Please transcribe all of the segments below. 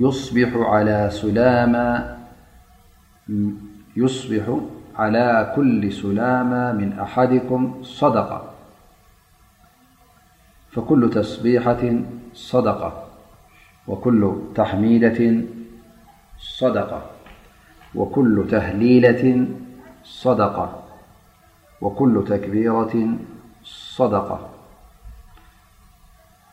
يصبح على كل سلاما من أحدكم صدةفكل تصبيحة صدقة وكل تحميدة صدقة وكل تهليلة صدقة وكل تكبيرة صدقة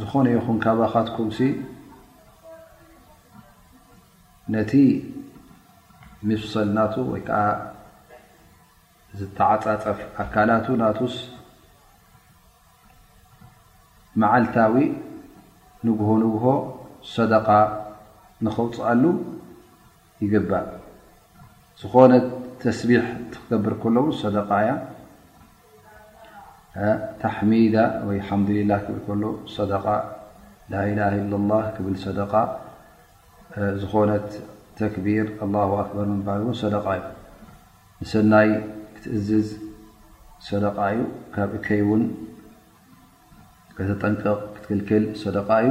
ዝኾነ ይኹን ካባኻትኩም ነቲ ሚፍሰል ናቱ ወይ ከዓ ዝተዓፃፀፍ ኣካላቱ ናቱስ መዓልታዊ ንግሆ ንግሆ ሰደቃ ንኸውፅኣሉ ይግባእ። ዝኾነ ተስቢሕ ትክገብር ከለዉ ሰደቃ እያ። ታሕሚዳ ወይ ሓምዱሊላህ ክብል ከሎ ሰደቃ ላኢላሃ ኢለላህ ክብል ሰደቃ ዝኾነት ተክቢር ኣላሁ ኣክበር ምባል እውን ሰደቃ እዩ። ንሰናይ ክትእዝዝ ሰደቃ እዩ። ካብ እከይ እውን ከተጠንቅቕ ክትክልክል ሰደቃ እዩ።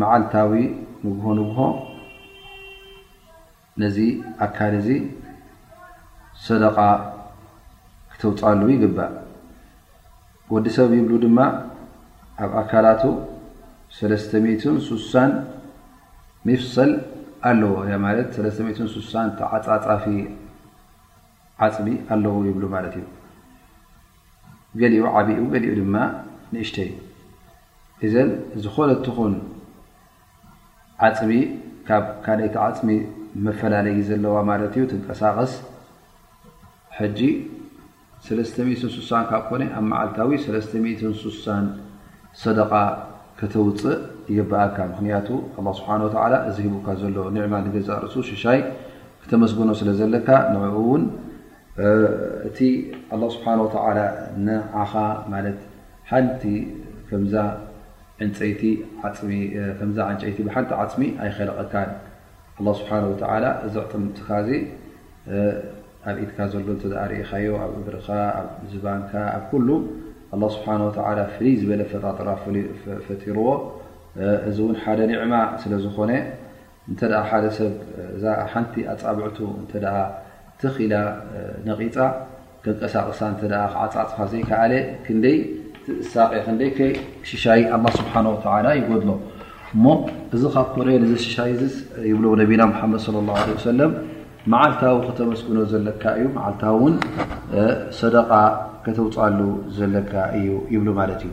መዓልታዊ ንግሆ ንግሆ ነዚ ኣካል እዚ ሰደቃ ክተውፃሉ ይግባእ ወዲ ሰብ ይብሉ ድማ ኣብ ኣካላቱ ሰለስተሚትን ሱሳን ሚፍሰል ኣለዎ ያ ማለት ሰለስተትን ሱሳን ተዓፃፃፊ ዓፅቢ ኣለዎ ይብሉ ማለት እዩ ገሊኡ ዓቢኡ ገሊኡ ድማ ንእሽተይ እዘን ዝኾነ ትኹን ዓፅሚ ካብ ካልኣይቲ ዓፅሚ መፈላለዪ ዘለዋ ማለት እዩ ትንቀሳቐስ ሕጂ ሰለስተ ስሳን ካብ ኮነ ኣብ መዓልታዊ ሰለስተ ስሳን ሰደቃ ከተውፅእ ይግበኣካ ምክንያቱ ኣላ ስብሓን ወተዓላ እዚ ሂቡካ ዘሎ ኒዕማ ንገዛእ ርእሱ ሽሻይ ክተመስግኖ ስለ ዘለካ ንዕኡ እውን እቲ ኣላህ ስብሓን ወተዓላ ንዓኻ ማለት ሓንቲ ከምዛ ዕንፀይቲ ዓፅሚ ከምዛ ዕንጨይቲ ብሓንቲ ዓፅሚ ኣይኸለቐካን ኣላህ ስብሓን ወተዓላ እዚ ዕጥምትካ እዚ ኣብ ኢድካ ዘሎ እንተደኣ ርኢኻዮ ኣብ እግርኻ ኣብ ዝባንካ ኣብ ኩሉ ኣላህ ስብሓን ወተዓላ ፍልይ ዝበለ ፈጣጥራ ፈጢርዎ እዚ እውን ሓደ ኒዕማ ስለ ዝኾነ እንተ ሓደ ሰብ እዛ ሓንቲ ኣጻብዕቱ እንተ ትኽ ኢላ ነቒጻ ከንቀሳቕሳ እንተ ክዓጻጽፋ ዘይከኣለ ክንደይ ትእሳቐ ክንደይ ከ ሽሻይ ኣላ ስብሓን ወተላ ይጎድሎ እሞ እዚ ካብ ኮነ ንዚ ሽሻይ ዚስ ይብሎ ነቢና ሓመድ ለ ላ ለ ሰለም መዓልታዊ ከተመስግኖ ዘለካ እዩ መዓልታዊ እውን ሰደቃ ከተውፅኣሉ ዘለካ እዩ ይብሉ ማለት እዩ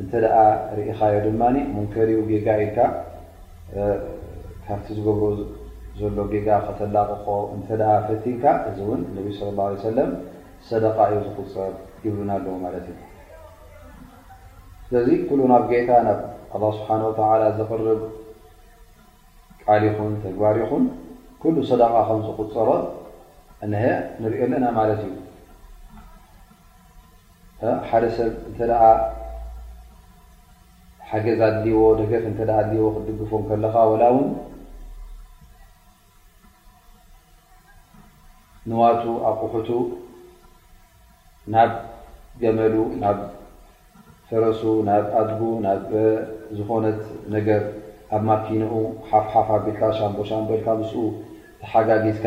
እንተ ርኢኻዮ ድማ ሙንከርዩ ጌጋ ኢልካ ካብቲ ዝገብሮ ዘሎ ጌጋ ከተላቕቖ እንተ ፈቲንካ እዚ እውን ነቢ ስለ ላ ለ ሰለም ሰደቃ እዩ ዝቁፀር ይብሉና ኣለዉ ማለት እዩ ስለዚ ኩሉ ናብ ጌታ ናብ ኣላ ስብሓን ወተላ ዘቕርብ ቃል ይኹን ተግባር ይኹን ኩሉ ሰደቃ ከም ዝቁፀሮ እነሀ ንሪኦ ኣለና ማለት እዩ ሓደ ሰብ እንተ ሓገዝ ኣድልዎ ደገፍ እተ ኣድልዎ ክትድግፎ ከለኻ ወላ ውን ንዋቱ ኣቑሑቱ ናብ ገመሉ ናብ ፈረሱ ናብ ኣድጉ ናብ ዝኾነት ነገር ኣብ ማኪንኡ ሓፍሓፍ ኣቢልካ ሻምቦ ሻምቦ ኢልካ ምስኡ ተሓጋጊዝካ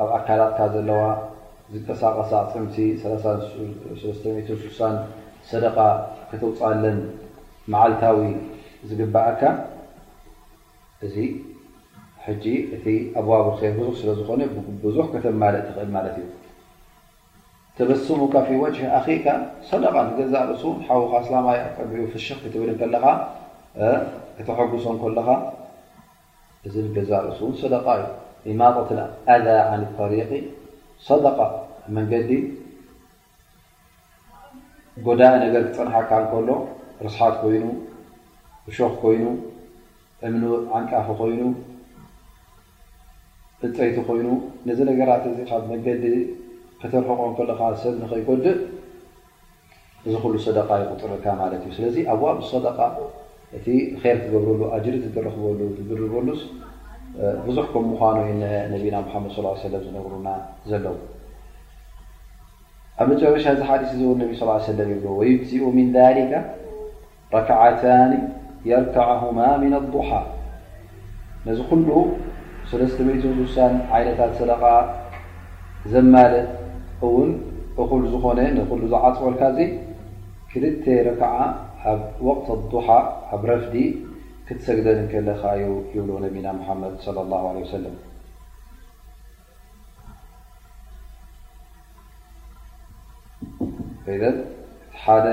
ኣብ ኣካላትካ ዘለዋ ዝንቀሳቐሳ ኣዕጽምቲ ሰላሳን ሰለስተ ሚእትን ስሳን ሰደቓ ከተውጽኣለን መዓልታዊ ዝግበኣካ እዚ ሕጂ እቲ ኣቡዋብ ኸይር ብዙሕ ስለ ዝኾነ ብዙሕ ከተማልእ ትኽእል ማለት እዩ። ተበስሙካ ፊ ወጅሂ ኣኺካ ሰደቓ ንገዛእ ርእሱ ሓውኻ ኣስላማይ ኣብ ቅድሚኡ ፍሽኽ ክትብል እንከለኻ ከተሐጉሶ እንከለኻ እዚ ንገዛእ ርእሱ እውን ሰደቃ እዩ። ኢማጠት ኣልኣዛ ዓን ጠሪቂ ሰደቃ ኣብ መንገዲ ጎዳኢ ነገር ክጸንሓካ እንከሎ ርስሓት ኮይኑ፣ እሾኽ ኮይኑ፣ እምኒ ዓንቃፊ ኮይኑ፣ ዕንጸይቲ ኮይኑ ነዚ ነገራት እዚ ካብ መንገዲ ከተርሕቆ ከለኻ ሰብ ንኸይጎድእ እዚ ኩሉ ሰደቃ ይቁፅርልካ ማለት እዩ ስለዚ ኣብዋብ ሰደቃ እቲ ር ትገብረሉ ኣጅሪ ትረክበሉ ትድርበሉስ ብዙሕ ከም ምኳኑ ዩ ነቢና ሓመድ ስ ሰለም ዝነብሩና ዘለዉ ኣብ መጨረሻ እዚ ሓዲስ እዚ ነቢ ስ ሰለም ይብልዎ ወዩጅዚኡ ምን ሊካ ረክዓታኒ የርከዕሁማ ምን ኣዱሓ ነዚ ኩሉ ሰለስተ ሚእትን ስሳን ዓይነታት ሰደቓ ዘማልእ እውን እኹል ዝኾነ ንኩሉ ዝዓፅወልካ እዙይ ክልተ ረክዓ ኣብ ወቅት ኣዱሓ ኣብ ረፍዲ ክትሰግደን ከለኻ እዩ ይብሉ ነቢና ሙሓመድ ለ ላሁ ለ ወሰለም ሓደ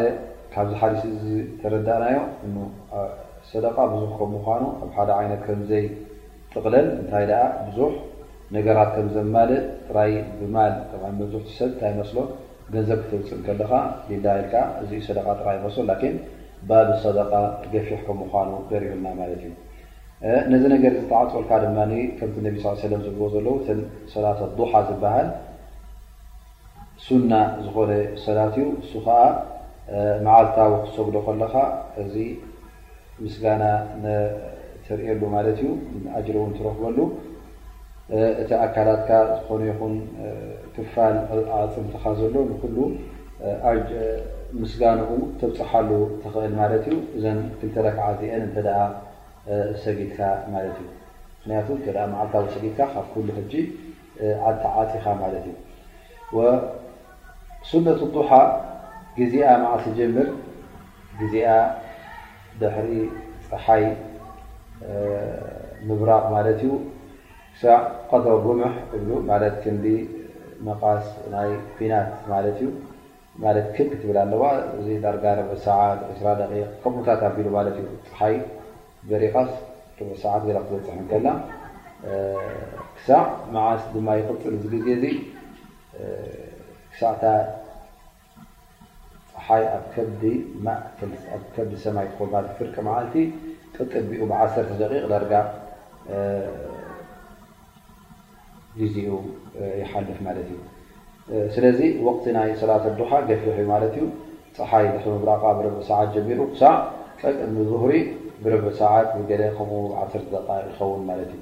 ካብዚ ሓዲስ እዚ ዝተረዳእናዮ ሰደቃ ብዙሕ ከም ምኳኑ ኣብ ሓደ ዓይነት ከምዘይ ጥቕለል እንታይ ደኣ ብዙሕ ነገራት ከም ዘማልእ ጥራይ ብማል መብዝሕቲ ሰብ እንታይ መስሎ ገንዘብ ክተውፅእ ከለኻ ሊላ ኢልካ እዚ ሰደቃ ጥራይ መስሎ ላኪን ባብ ሰደቃ ገፊሕ ከም ምኳኑ በሪሁልና ማለት እዩ። ነዚ ነገር እዚ ተዓጽወልካ ድማ ከምቲ ነቢ ስ ሰለም ዝብልዎ ዘለዉ ተ ሰላት ኣዱሓ ዝበሃል ሱና ዝኾነ ሰላት እዩ እሱ ከዓ መዓልታዊ ክትሰግዶ ከለኻ እዚ ምስጋና ትርእየሉ ማለት እዩ ኣጅሪ እውን ትረኽበሉ እቲ ኣካላትካ ዝኾነ ይኹን ክፋል ኣዕፅምትኻ ዘሎ ንኩሉ ምስጋንኡ ተብፅሓሉ ትኽእል ማለት እዩ እዘን ክልተ ረክዓ እዚአን እንተ ሰጊድካ ማለት እዩ ምክንያቱ እተ መዓልታዊ ሰጊድካ ካብ ኩሉ ሕጂ ዓተዓፂኻ ማለት እዩ ሱነት ዱሓ ግዜኣ መዓልቲ ጀምር ግዜኣ ድሕሪ ጸሓይ ምብራቕ ማለት እዩ ክሳዕ ቀድር ሩምሕ እብሉ ማለት ክንዲ መቓስ ናይ ኩናት ማለት እዩ ማለት ክብ ክትብል ኣለዋ እዚ ዳርጋ ርብዒ ሰዓት ዕስራ ደቂቕ ከምኡታት ኣቢሉ ማለት እዩ ጸሓይ በሪቓስ ርብዒ ሰዓት ገለ ክትበጽሕ እንከላ ክሳዕ መዓስ ድማ ይቕጽል እዚ ግዜ እዚ ክሳዕታ ጸሓይ ኣብ ከብዲ ማእ ኣብ ከብዲ ሰማይ ትኾባቲ ፍርቂ መዓልቲ ቀቅቢኡ ብዓሰርተ ደቂቕ ዳርጋ ግዜኡ ይሓልፍ ማለት እዩ ስለዚ ወቅቲ ናይ ሰላት ኣዱሓ ገፊሕ እዩ ማለት እዩ ፀሓይ ድሕሪ ምብራቃ ብርብዒ ሰዓት ጀሚሩ ክሳዕ ቀቅድሚ ዙህሪ ብርብዒ ሰዓት ብገለ ከምኡ ዓሰርተ ደቃ ይኸውን ማለት እዩ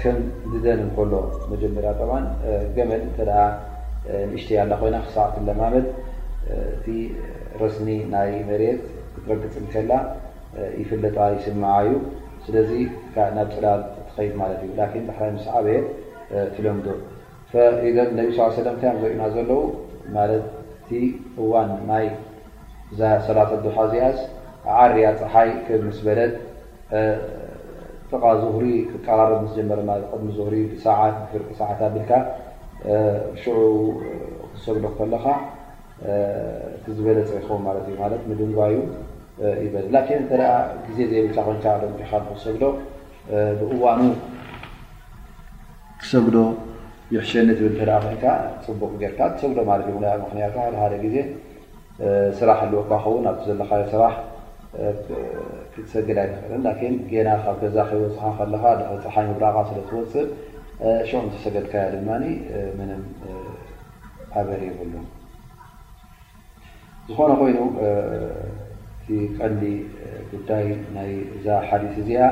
ከም ድደን እንከሎ መጀመርያ ጠ ገመል እተ ንእሽተይ ኣላ ኮይና ክሳዕ ትለማመድ እቲ ረስኒ ናይ መሬት ክትረግፅ ከላ ይፍለጣ ይስምዓ እዩ ስለዚ ናብ ፅላል ትኸይድ ማለት እዩ ላን ባሕራይ ምስ ዓበየ ትለምዶ ፈኢደን ነቢ ስ ሰለ እንታይ እዮም ዘርእና ዘለዉ ማለት እቲ እዋን ናይ እዛ ሰላት ኣዱሓ እዚኣስ ዓርያ ፀሓይ ክብ ምስ በለት ጥቃ ዙህሪ ክቀራረብ ምስ ጀመረ ማለት ቅድሚ ዙህሪ ብሰዓት ብፍርቂ ሰዓት ኣቢልካ ሽዑ ክትሰግዶ ከለኻ እቲ ዝበለፀ ይኸውን ማለት እዩ ማለት ምድንጓዩ ይበል ላኪን እንተ ግዜ ዘይብልካ ኮንካ ዶ ዲኻ ንክትሰግዶ ብእዋኑ ትሰግዶ ይሕሸኒ ትብል እንተ ኮይንካ ፅቡቅ ጌርካ ትሰግዶ ማለት እዩ ምክንያቱ ሓደ ሓደ ግዜ ስራሕ ኣልወካ ክኸውን ኣብቲ ዘለካዮ ስራሕ ክትሰግድ ኣይትኽእልን ላኪን ጌና ካብ ገዛ ከይወፅኻ ከለኻ ድሕሪ ፀሓይ ምብራቃ ስለ ትወፅእ ሸዑ እንተሰገድካያ ድማ ምንም ኣበር የብሉን ዝኾነ ኮይኑ እቲ ቀንዲ ጉዳይ ናይ እዛ ሓዲስ እዚኣ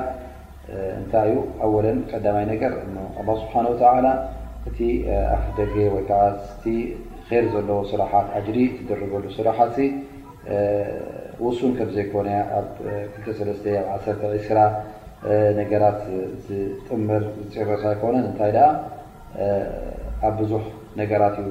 እንታይ እዩ ኣወለን ቀዳማይ ነገር ኣላ ስብሓን ወተላ እቲ ኣፍ ደገ ወይ ከዓ ቲ ር ዘለዎ ስራሓት ኣጅሪ ትድርበሉ ስራሓት ውሱን ከም ዘይኮነ ኣብ ክልተ ሰለስተ ኣብ ዓሰርተ ዒስራ ነገራት ዝጥምር ዝፅረስ ኣይኮነን እንታይ ደኣ ኣብ ብዙሕ ነገራት እዩ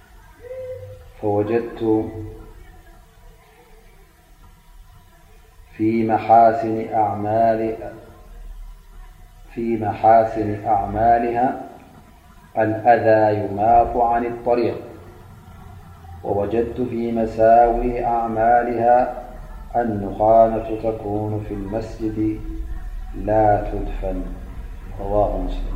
دفي محاسن أعمالها الأذى يماف عن الطريق ووجدت في مساوي أعمالها النخانة تكون في المسجد لا تدفن رواه مسلم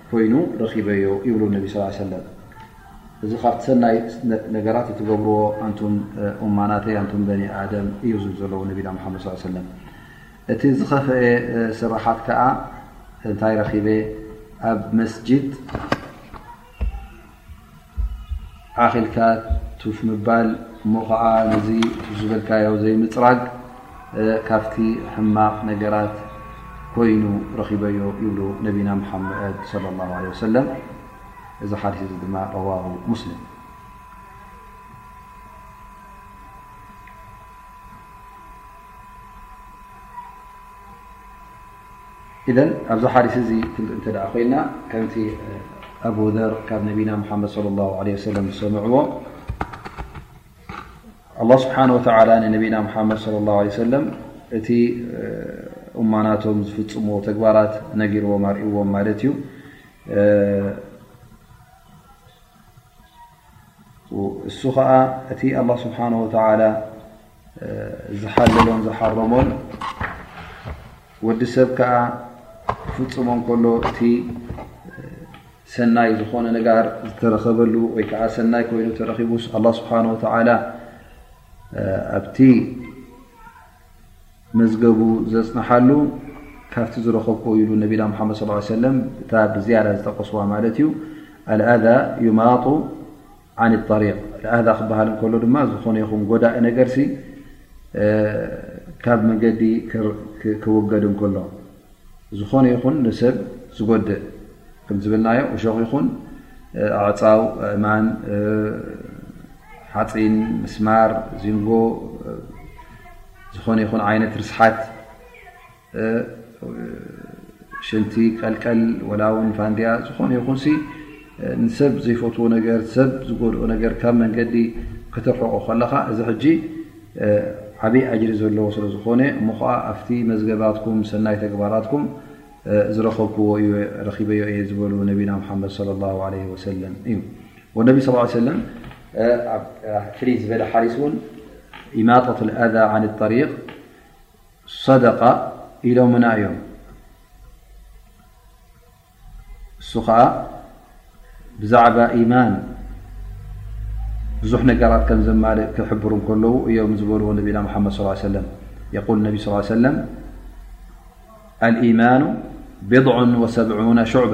ኮይኑ ረኺበዮ ይብሉ ነቢ ስ ሰለም እዚ ካብቲ ሰናይ ነገራት እትገብርዎ ኣንቱም ኡማናተይ ኣንቱም በኒ ኣደም እዩ ዝብ ዘለዉ ነቢና ሓመድ ስ ሰለም እቲ ዝኸፍአ ስራሓት ከዓ እንታይ ረኺበ ኣብ መስጅድ ዓኽ ኢልካ ቱፍ ምባል እሞ ከዓ ነዚ ቱፍ ዝበልካዮ ዘይምፅራግ ካብቲ ሕማቕ ነገራት ኮይኑ ረኺበዮ ይብሉ ነቢና ሙሓመድ ለ ላ ለ ወሰለም እዚ ሓዲስ እዚ ድማ ረዋሁ ሙስሊም ኢዘን ኣብዚ ሓዲስ እዚ ክንርኢ እንተ ደኣ ኮይና ከምቲ ኣቡዘር ካብ ነቢና ሙሓመድ ሶለ ላሁ ዓለይሂ ወሰለም ዝሰምዕዎ ኣላህ ስብሓነ ወተዓላ ንነቢና ሙሓመድ ሶለ ላሁ ዓለይሂ ወሰለም እቲ እማናቶም ዝፍጽምዎ ተግባራት ነጊርዎም ኣርእዎም ማለት እዩ እሱ ኸዓ እቲ ኣላህ ስብሓነ ወተዓላ ዝሓለሎን ዝሓረሞን ወዲ ሰብ ከዓ ክፍፅሞ ከሎ እቲ ሰናይ ዝኾነ ነጋር ዝተረከበሉ ወይከዓ ሰናይ ኮይኑ ተረኪቡ ኣላ ስብሓን ወተላ ኣብቲ መዝገቡ ዘፅንሓሉ ካብቲ ዝረከብኩ ኢሉ ነቢና ሓመድ ስ ሰለም እታ ብዝያዳ ዝጠቀስዋ ማለት እዩ ኣልኣዛ ዩማጡ ዓን ጠሪቅ ልኣዛ ክበሃል እንከሎ ድማ ዝኾነ ይኹን ጎዳኢ ነገርሲ ካብ መንገዲ ክወገድ እንከሎ ዝኾነ ይኹን ንሰብ ዝጎድእ ከም ዝብልናዮ እሾኽ ይኹን ኣዕፃው ኣእማን ሓፂን ምስማር ዚንጎ ዝኾነ ይኹን ዓይነት ርስሓት ሽንቲ ቀልቀል ወላ ውን ፋንድያ ዝኾነ ይኹን ንሰብ ዘይፈትዎ ነገር ሰብ ዝጎድኦ ነገር ካብ መንገዲ ክተርሕቆ ከለኻ እዚ ሕጂ ዓብይ ኣጅሪ ዘለዎ ስለ ዝኾነ እሞ ከዓ ኣብቲ መዝገባትኩም ሰናይ ተግባራትኩም ዝረኸብክዎ እዩ ረኪበዮ እየ ዝበሉ ነቢና ሓመድ ለ ላ ለ ወሰለም እዩ ነቢ ስ ሰለም ኣብ ፍልይ ዝበለ ሓዲስ እውን ኢማጠት ኣዛ ን ጠሪቅ ሰደቃ ኢሎምና እዮም እሱ ከዓ ብዛዕባ ኢማን ብዙሕ ነገራት ከም ዘማልእ ክሕብሩ ከለዉ እዮም ዝበልዎ ነቢና ሓመድ ስ ሰለም የል ነቢ ስ ሰለም ኣልኢማኑ ብድዑ ወሰብዑና ሹዕባ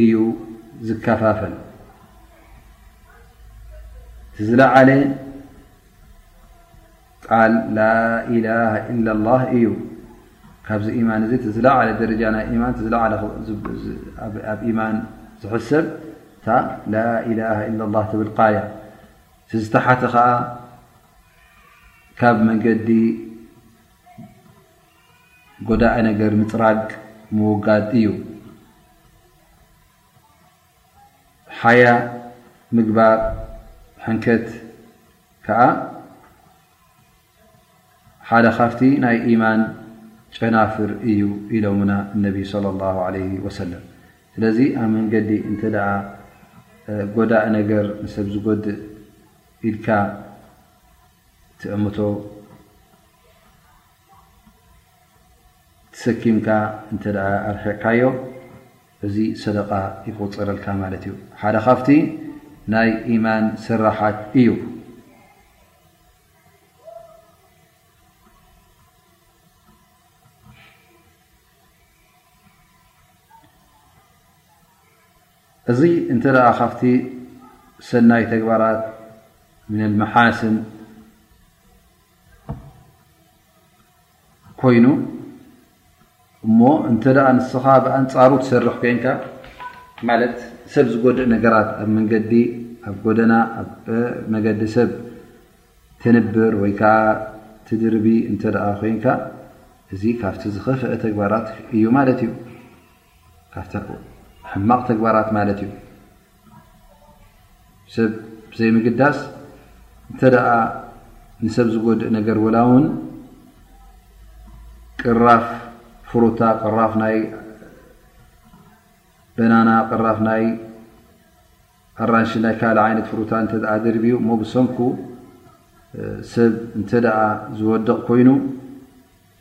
እዩ ዝከፋፈል። እቲ ዝለዓለ ቃል ላኢላሃ ኢላላህ እዩ። ካብዚ ኢማን እዚ እቲ ዝለዓለ ደረጃ ናይ ኢማን እቲ ዝለዓለ ኣብ ኢማን ዝሕሰብ እታ ላኢላሃ ኢላላህ ትብል ቃል እያ። እቲ ዝተሓተ ከዓ ካብ መንገዲ ጎዳኢ ነገር ምፅራግ ምውጋድ እዩ። ሓያ ምግባር ሕንከት ከዓ ሓደ ካብቲ ናይ ኢማን ጨናፍር እዩ ኢሎሙና እነቢ ለ ላ ለ ወሰለም ስለዚ ኣብ መንገዲ እንተ ጎዳኢ ነገር ንሰብ ዝጎድእ ኢልካ ትዕምቶ ተሰኪምካ እንተ ኣርሒቕካዮ እዚ ሰደቃ ይቁፅረልካ ማለት እዩ ሓደ ካብቲ ናይ ኢማን ስራሓት እዩ እዚ እንተ ካብቲ ሰናይ ተግባራት ምን መሓስን ኮይኑ እሞ እንተ ንስኻ ብኣንፃሩ ትሰርሕ ኮይንካ ማለት ሰብ ዝጎድእ ነገራት ኣብ መንገዲ ኣብ ጎደና ኣብ መገዲ ሰብ ትንብር ወይ ከዓ ትድርቢ እንተ ኮይንካ እዚ ካብቲ ዝኸፍአ ተግባራት እዩ ማለት እዩ ካብቲ ሕማቕ ተግባራት ማለት እዩ ሰብ ብዘይ ምግዳስ እንተ ንሰብ ዝጎድእ ነገር ወላ ውን ቅራፍ ፍሩታ ቅራፍ ናይ በናና ቅራፍ ናይ ኣራንሽ ናይ ካልእ ዓይነት ፍሩታ እተ ድርብዩ እሞ ብሰንኩ ሰብ እንተ ዝወድቕ ኮይኑ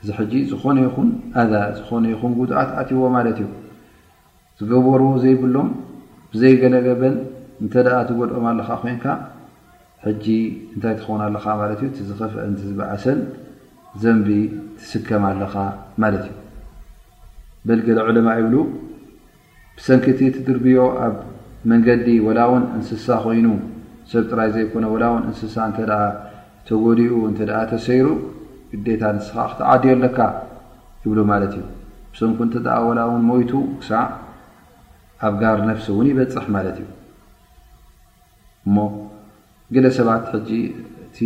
እዚ ሕጂ ዝኾነ ይኹን ኣዛ ዝኾነ ይኹን ጉድኣት ኣትይዎ ማለት እዩ። ዝገበርዎ ዘይብሎም ብዘይ ገለ ገበን እንተ ትጎድኦም ኣለኻ ኮይንካ ሕጂ እንታይ ትኸውን ኣለኻ ማለት እዩ። እቲ ዝኸፍአን እቲ ዝበኣሰን ዘንቢ ትስከም ኣለኻ ማለት እዩ። በል ገለ ዑለማእ ይብሉ። ብሰንኪ እቲ ትድርብዮ ኣብ መንገዲ ወላ ውን እንስሳ ኮይኑ ሰብ ጥራይ ዘይኮነ ወላ ውን እንስሳ እንተ ተጎዲኡ እንተ ተሰይሩ ግዴታ ንስኻ ክትዓድዮ ኣለካ ይብሉ ማለት እዩ ብሰንኩ እንተ ወላ ውን ሞይቱ ክሳዕ ኣብ ጋር ነፍሲ ውን ይበፅሕ ማለት እዩ። እሞ ገለ ሰባት ሕጂ እቲ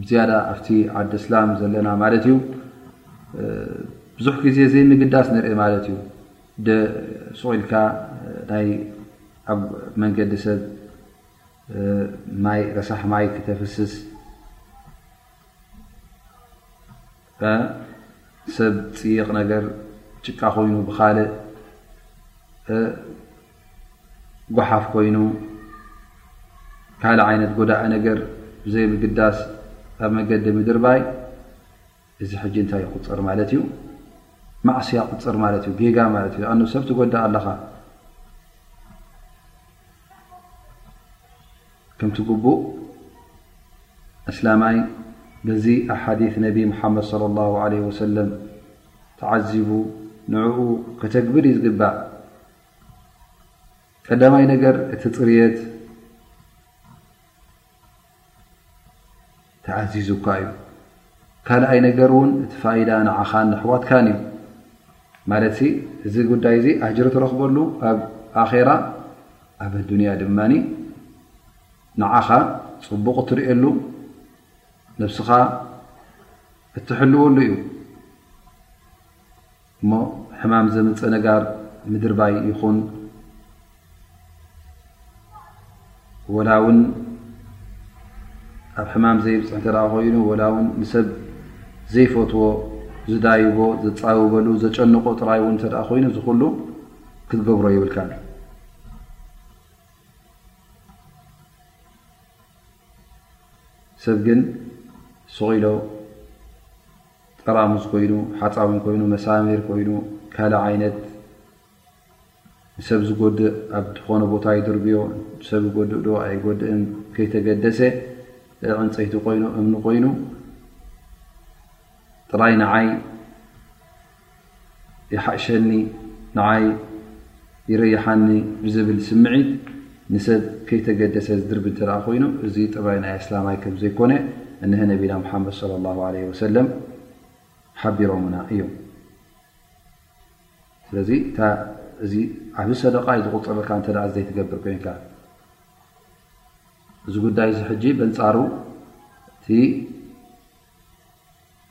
ብዝያዳ ኣብቲ ዓዲ እስላም ዘለና ማለት እዩ ብዙሕ ግዜ ዘይምግዳስ ንርኢ ማለት እዩ ደሱቁኢልካ ናይ ኣብ መንገዲ ሰብ ማይ ረሳሕ ማይ ክተፍስስ ሰብ ፅይቕ ነገር ጭቃ ኮይኑ ብካልእ ጓሓፍ ኮይኑ ካልእ ዓይነት ጎዳኢ ነገር ብዘይ ምግዳስ ኣብ መገዲ ምድርባይ እዚ ሕጂ እንታይ ይቁፅር ማለት እዩ ማዕስያ ቁፅር ማለት እዩ ጌጋ ማለት እዩ ኣኑ ሰብ ትጎዳእ ኣለኻ ከምቲ ጉቡእ ኣስላማይ በዚ ኣሓዲ ነቢ ሙሓመድ صለ ላሁ ለ ወሰለም ተዓዚቡ ንዕኡ ከተግብር እዩ ዝግባእ ቀዳማይ ነገር እቲ ፅርየት ተኣዚዙካ እዩ ካልኣይ ነገር ውን እቲ ፋይዳ ንዓኻን ንኣሕዋትካን እዩ ማለት እዚ ጉዳይ እዚ ኣጅሪ ትረኽበሉ ኣብ ኣራ ኣብ ኣዱንያ ድማ ንዓኻ ፅቡቕ እትርእየሉ ነብስኻ እትሕልወሉ እዩ እሞ ሕማም ዘምፅእ ነጋር ምድርባይ ይኹን ወላ ውን ኣብ ሕማም ዘይብፅሕ እንተ ኮይኑ ወላ ውን ንሰብ ዘይፈትዎ ዝዳይቦ ዘፃውበሉ ዘጨንቆ ጥራይ ውን እተ ኮይኑ እዚ ኩሉ ክትገብሮ ይብልካን እዩ ሰብ ግን ስቁኢሎ ጠራሙዝ ኮይኑ፣ ሓፃዊን ኮይኑ፣ መሳሚር ኮይኑ፣ ካልእ ዓይነት ንሰብ ዝጎድእ ኣብ ዝኾነ ቦታ ይድርብዮ፣ ንሰብ ይጎድእ ዶ ኣይጎድእን ከይተገደሰ፣ ዕንፀይቲ ኮይኑ፣ እምኒ ኮይኑ ጥራይ ንዓይ ይሓሸኒ ንዓይ ይረይሓኒ ብዝብል ስምዒት ንሰብ ከይተገደሰ ዝድርቢ እንተ ኮይኑ እዚ ጠባይ ናይ ኣስላማይ ከም ዘይኮነ እነሀ ነቢና ሙሓመድ ሶለ ላሁ ዓለይሂ ወሰለም ሓቢሮምና እዮም ስለዚ እዚ ዓብ ሰደቃ ዩ ዝቁፀበልካ እተ ዘይትገብር ኮንካ እዚ ጉዳይ እዚ ሕጂ በንፃሩ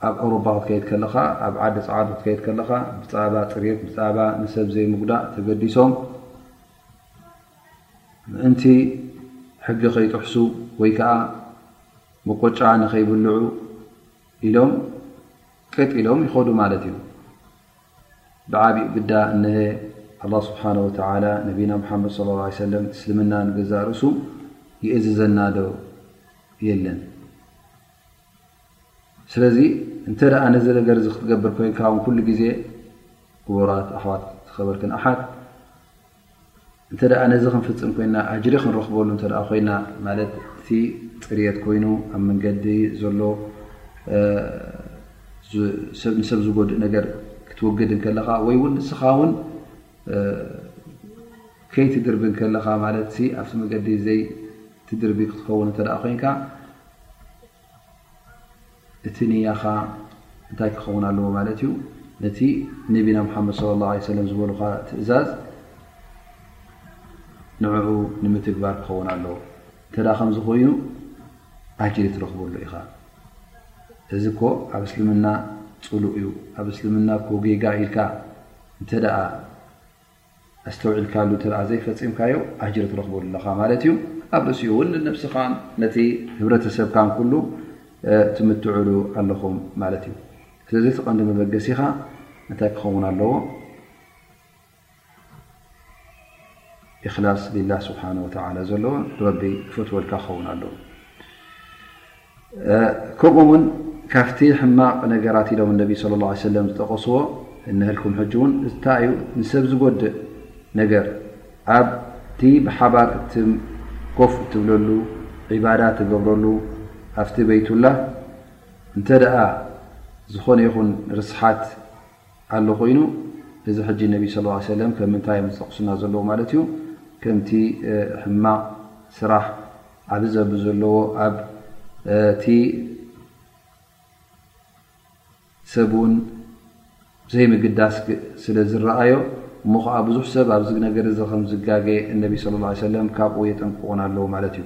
ኣብ ኣውሮፓ ክትከይድ ከለኻ ኣብ ዓዲ ፃዓዱ ክትከይድ ከለኻ ብፃባ ፅርት ብፃባ ንሰብ ዘይምጉዳእ ተገዲሶም ምእንቲ ሕጊ ከይጥሕሱ ወይ ከዓ መቆጫ ንከይብልዑ ኢሎም ቅጥ ኢሎም ይኸዱ ማለት እዩ ብዓብኡ ግዳ እነ ኣላ ስብሓን ወተላ ነቢና ሓመድ ለ ላ ሰለም እስልምና ንገዛእ ርእሱ ይእዝዘናዶ የለን ስለዚ እንተ ነዚ ነገር እዚ ክትገብር ኮይንካ ን ኩሉ ግዜ ክቡራት ኣሕዋት ዝከበርክን ኣሓት እንተ ነዚ ክንፍፅም ኮይና ኣጅሪ ክንረክበሉ እተ ኮይና ማለት እቲ ፅርት ኮይኑ ኣብ መንገዲ ዘሎ ንሰብ ዝጎድእ ነገር ክትወግድ ከለካ ወይ ውን ንስኻ ውን ከይትድርቢ ከለካ ማለት ኣብቲ መገዲ ዘይ ትድርቢ ክትኸውን እተ ኮይንካ እቲ ንያኻ እንታይ ክኸውን ኣለዎ ማለት እዩ ነቲ ነቢና ሙሓመድ صለ ላه ለ ሰለም ዝበሉካ ትእዛዝ ንዕኡ ንምትግባር ክኸውን ኣለዎ እተ ከምዚ ኮይኑ ኣጅሪ ትረኽብሉ ኢኻ እዚ ኮ ኣብ እስልምና ፅሉእ እዩ ኣብ እስልምና ኮ ጌጋ ኢልካ እተ ኣስተውዒልካሉ እተ ዘይፈፂምካዮ ኣጅሪ ትረኽበሉ ኣለኻ ማለት እዩ ኣብ ርእሲኡ እውን ንነብስኻን ነቲ ህብረተሰብካን ኩሉ ትምትዕሉ ኣለኹም ማለት እዩ ስለዚ ትቐንዲ መበገሲኻ እንታይ ክኸውን ኣለዎ እክላስ ሊላ ስብሓን ወተላ ዘለዎ ረቢ ክፈትወልካ ክኸውን ኣለዎ ከምኡ ውን ካብቲ ሕማቕ ነገራት ኢሎም ነቢ صለ ه ሰለ ዝጠቀስዎ እነሀልኩም ሕጂ ውን እታይ ዩ ንሰብ ዝጎድእ ነገር ኣብቲ ብሓባር እ ኮፍ እትብለሉ ዒባዳ ትገብረሉ ኣብቲ ቤይቱላ እንተ ዝኾነ ይኹን ርስሓት ኣሎ ኮይኑ እዚ ሕጂ ነቢ ስ ሰለም ከም ምንታይ እዮም ዝጠቕሱና ዘለዉ ማለት እዩ ከምቲ ሕማቕ ስራሕ ዓብ ዘብ ዘለዎ ኣብቲ ሰብ ውን ዘይምግዳስ ስለ ዝረኣዮ እሞ ከዓ ብዙሕ ሰብ ኣብዚ ነገር እዚ ከም ዝጋገ እነቢ ስ ሰለም ካብኡ የጠንቅቑና ኣለዉ ማለት እዩ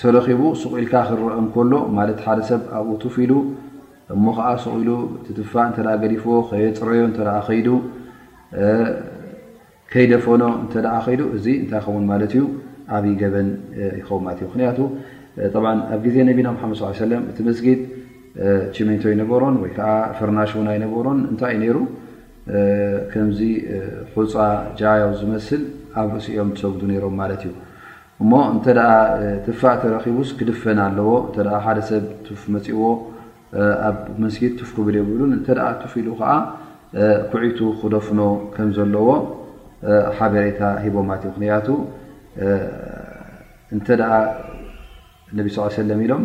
ተረኺቡ ሱቕ ኢልካ ክረአ እንከሎ ማለት ሓደ ሰብ ኣብኡ ቱፍ ኢሉ እሞ ከዓ ሱቕ ኢሉ ትትፋእ እንተ ገዲፍዎ ከየፅረዮ እንተ ከይዱ ከይደፈኖ እንተ ከይዱ እዚ እንታይ ይኸውን ማለት እዩ ዓብይ ገበን ይኸውን ማለት እዩ ምክንያቱ ጠብ ኣብ ግዜ ነቢና ሓመድ ስ ሰለም እቲ መስጊድ ቺሜንቶ ኣይነበሮን ወይ ከዓ ፍርናሽ እውን ኣይነበሮን እንታይ እዩ ነይሩ ከምዚ ሑፃ ጃያው ዝመስል ኣብ ርእሲኦም ዝሰጉዱ ነይሮም ማለት እዩ እሞ እንተ ትፋእ ተረኺቡስ ክድፈን ኣለዎ እተ ሓደ ሰብ ቱፍ መፅዎ ኣብ መስጊድ ቱፍ ክብል የብሉን እተ ቱፍ ኢሉ ከዓ ኩዒቱ ክደፍኖ ከም ዘለዎ ሓበሬታ ሂቦማት እዩ ክንያቱ እተ ነቢ ስ ሰለም ኢሎም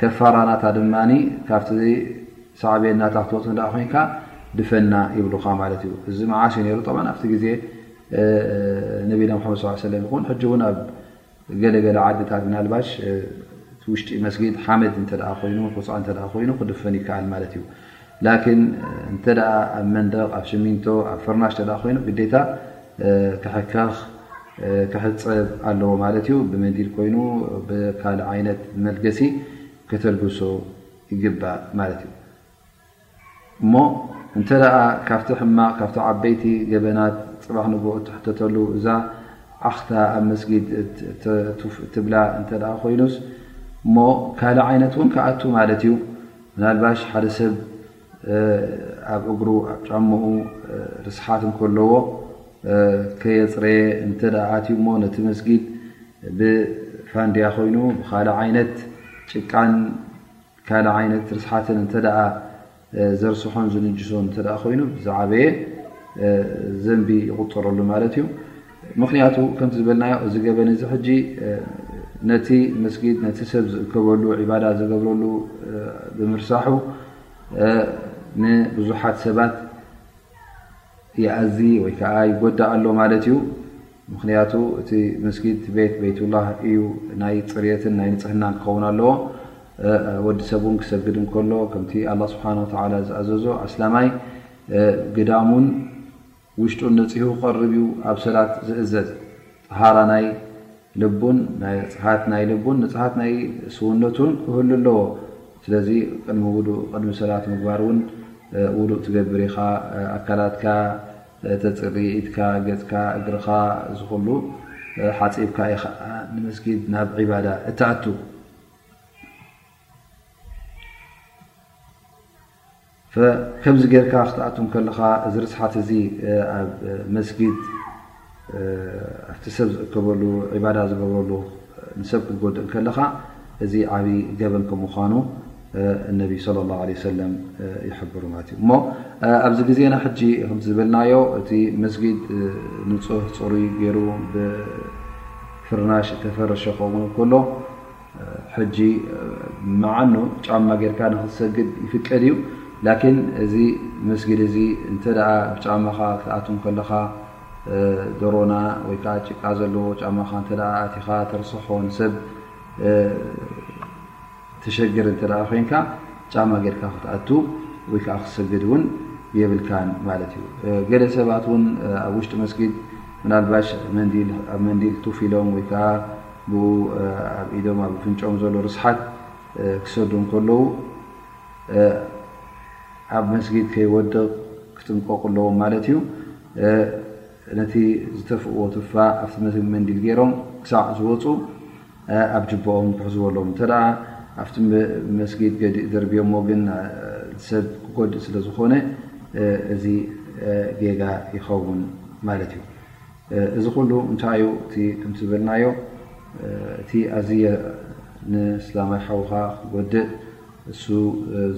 ከፋራ ናታ ድማ ካብቲ ሳዕቤን ናታ ክትወፅ እ ኮይንካ ድፈና ይብሉካ ማለት እዩ እዚ መዓስ እዩ ነሩ ብ ኣብቲ ግዜ ነቢና መድ ስ ሰለም ይኹን ሕጂ እውን ኣብ ገለገለ ዓድታት ናልባሽ ውሽጢ መስጊድ ሓመድ እተ ኮይኑ ፃ እተ ኮይኑ ክድፈን ይከኣል ማለት እዩ ላኪን እንተ ኣብ መንደቕ ኣብ ሽሚንቶ ኣብ ፍርናሽ ተ ኮይኑ ግዴታ ክሕከኽ ክሕፀብ ኣለዎ ማለት እዩ ብመንዲል ኮይኑ ብካልእ ዓይነት መልገሲ ከተልግሶ ይግባእ ማለት እዩ እሞ እንተ ካብቲ ሕማቕ ካብቲ ዓበይቲ ገበናት ፅባሕ ንግ እትሕተተሉ እዛ ዓኽታ ኣብ መስጊድ ትብላ እተ ኮይኑስ እሞ ካልእ ዓይነት እውን ክኣቱ ማለት እዩ ምናልባሽ ሓደ ሰብ ኣብ እግሩ ኣብ ጫምኡ ርስሓት እንከለዎ ከየፅረየ እንተ ኣትዩ እሞ ነቲ መስጊድ ብፋንድያ ኮይኑ ብካልእ ዓይነት ጭቃን ካልእ ዓይነት ርስሓትን እንተ ዘርስሖን ዝንጅሶን እተ ኮይኑ ብዝዓበየ ዘንቢ ይቁፀረሉ ማለት እዩ። ምኽንያቱ ከምቲ ዝበልናዮ እዚ ገበን እዚ ሕጂ ነቲ መስጊድ ነቲ ሰብ ዝእከበሉ ዒባዳ ዝገብረሉ ብምርሳሑ ንብዙሓት ሰባት ይኣዝ ወይ ከዓ ይጎዳ ኣሎ ማለት እዩ ምኽንያቱ እቲ መስጊድ ቤት ቤይትላ እዩ ናይ ፅርትን ናይ ንፅህናን ክኸውን ኣለዎ ወዲ ሰብ ውን ክሰግድ እንከሎ ከምቲ ኣላ ስብሓን ወተላ ዝኣዘዞ ኣስላማይ ግዳሙን ውሽጡን ነጺሁ ክቐርብ እዩ ኣብ ሰላት ዝእዘዝ። ጠሃራ ናይ ልቡን ንጽሃት ናይ ልቡን ንጽሃት ናይ ስውነቱን ክህሉ ኣለዎ። ስለዚ ቅድሚ ውዱእ ቅድሚ ሰላት ምግባር እውን ውዱእ ትገብር ኢኻ። ኣካላትካ ተጽሪ፣ ኢድካ፣ ገጽካ፣ እግርኻ እዚ ኩሉ ሓጺብካ ኢኻ ንመስጊድ ናብ ዒባዳ እትኣቱ። ከምዚ ጌርካ ክትኣቱ እንከለኻ እዚ ርስሓት እዚ ኣብ መስጊድ ኣብቲ ሰብ ዝእከበሉ ዒባዳ ዝገብረሉ ንሰብ ክትጎድእ እንከለኻ እዚ ዓብዪ ገበን ከም ምዃኑ እነቢ ስለ ላሁ ዓለ ሰለም ይሕብሩ ማለት እዩ እሞ ኣብዚ ግዜና ሕጂ ከም ዝበልናዮ እቲ መስጊድ ንፁህ ፅሩይ ገይሩ ብፍርናሽ እተፈረሸ ክኸውን ከሎ ሕጂ መዓኑ ጫማ ጌርካ ንክትሰግድ ይፍቀድ እዩ ላኪን እዚ መስጊድ እዚ እንተ ብጫማኻ ክትኣት ከለኻ ደሮና ወይከዓ ጭቃ ዘለዎ ጫማኻ እተ ኣቲኻ ተርስሖ ንሰብ ተሸግር እተ ኮንካ ጫማ ጌርካ ክትኣቱ ወይከዓ ክትሰግድ እውን የብልካን ማለት እዩ ገለ ሰባት እውን ኣብ ውሽጢ መስጊድ ምናልባሽ መንዲል ቱፍ ኢሎም ወይከዓ ብኡ ኣብ ኢዶም ኣብ ፍንጮም ዘሎ ርስሓት ክሰዱ እንከለዉ ኣብ መስጊድ ከይወድቕ ክጥንቀቑ ኣለዎም ማለት እዩ ነቲ ዝተፍእዎ ትፋ ኣብቲ መንዲል ገይሮም ክሳዕ ዝወፁ ኣብ ጅቦኦም ክሕዝዎ ኣለዎም እተ ኣብቲ መስጊድ ደርብዮሞ ግን ሰብ ክጎድእ ስለ ዝኾነ እዚ ጌጋ ይኸውን ማለት እዩ እዚ ኩሉ እንታይ እዩ እቲ ከምቲ ዝበልናዮ እቲ ኣዝየ ንእስላማይ ሓውኻ ክጎድእ እሱ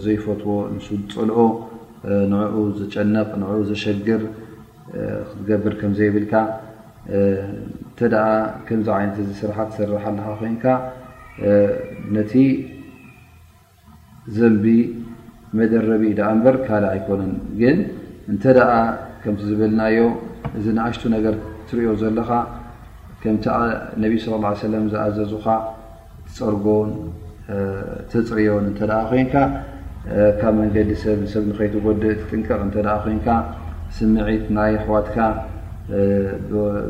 ዘይፈትዎ ንሱ ዝፀልኦ ንዕኡ ዝጨነቕ ንዕኡ ዘሸግር ክትገብር ከም ዘይብልካ እንተደኣ ከምዚ ዓይነት እዚ ስራሓት ትሰርሕ ኣለኻ ኮይንካ ነቲ ዘንቢ መደረቢ ደኣ እምበር ካልእ ኣይኮነን። ግን እንተ ከምቲ ዝበልናዮ እዚ ንኣሽቱ ነገር ትሪኦ ዘለኻ ከምቲ ነቢ ስ ላ ሰለም ዝኣዘዙኻ ትፀርጎን ተፅርዮን እተ ኮንካ ካብ መንገዲ ሰብ ሰብ ንኸይትጎድእ ትጥንቀቕ እተ ኮንካ ስምዒት ናይ ኣሕዋትካ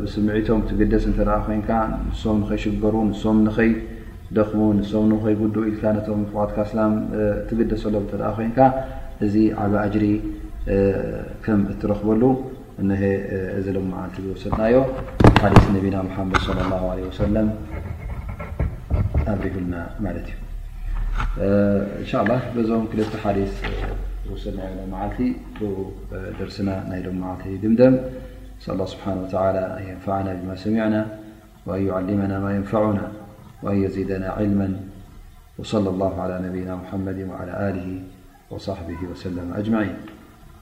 ብስምዒቶም ትግደስ እተ ኮንካ ንሶም ንኸይሽገሩ ንሶም ንኸይ ደክሙ ንሶም ንከይጉድኡ ኢልካ ነቶም ኣሕዋትካ ኣስላም ትግደሰሎም እተ ኮይንካ እዚ ዓብ ኣጅሪ ከም እትረክበሉ እነሀ እዚ ሎም መዓልቲ ዝወሰድናዮ ሓዲስ ነቢና መሓመድ ለ ላ ለ ወሰለም ኣብሪሁልና ማለት እዩ እንሻ ላ በዞም ክልተ ሓዲስ ዝወሰድናዮ ሎም መዓልቲ ብ ደርስና ናይ ሎም መዓልቲ ድምደም ን ስብሓን ወተላ ኣየንፋዕና ብማ ሰሚዕና ና ማ ንና وأن يزيدنا علما وصلى الله على نبينا محمد وعلى آله وصحبه وسلم أجمعين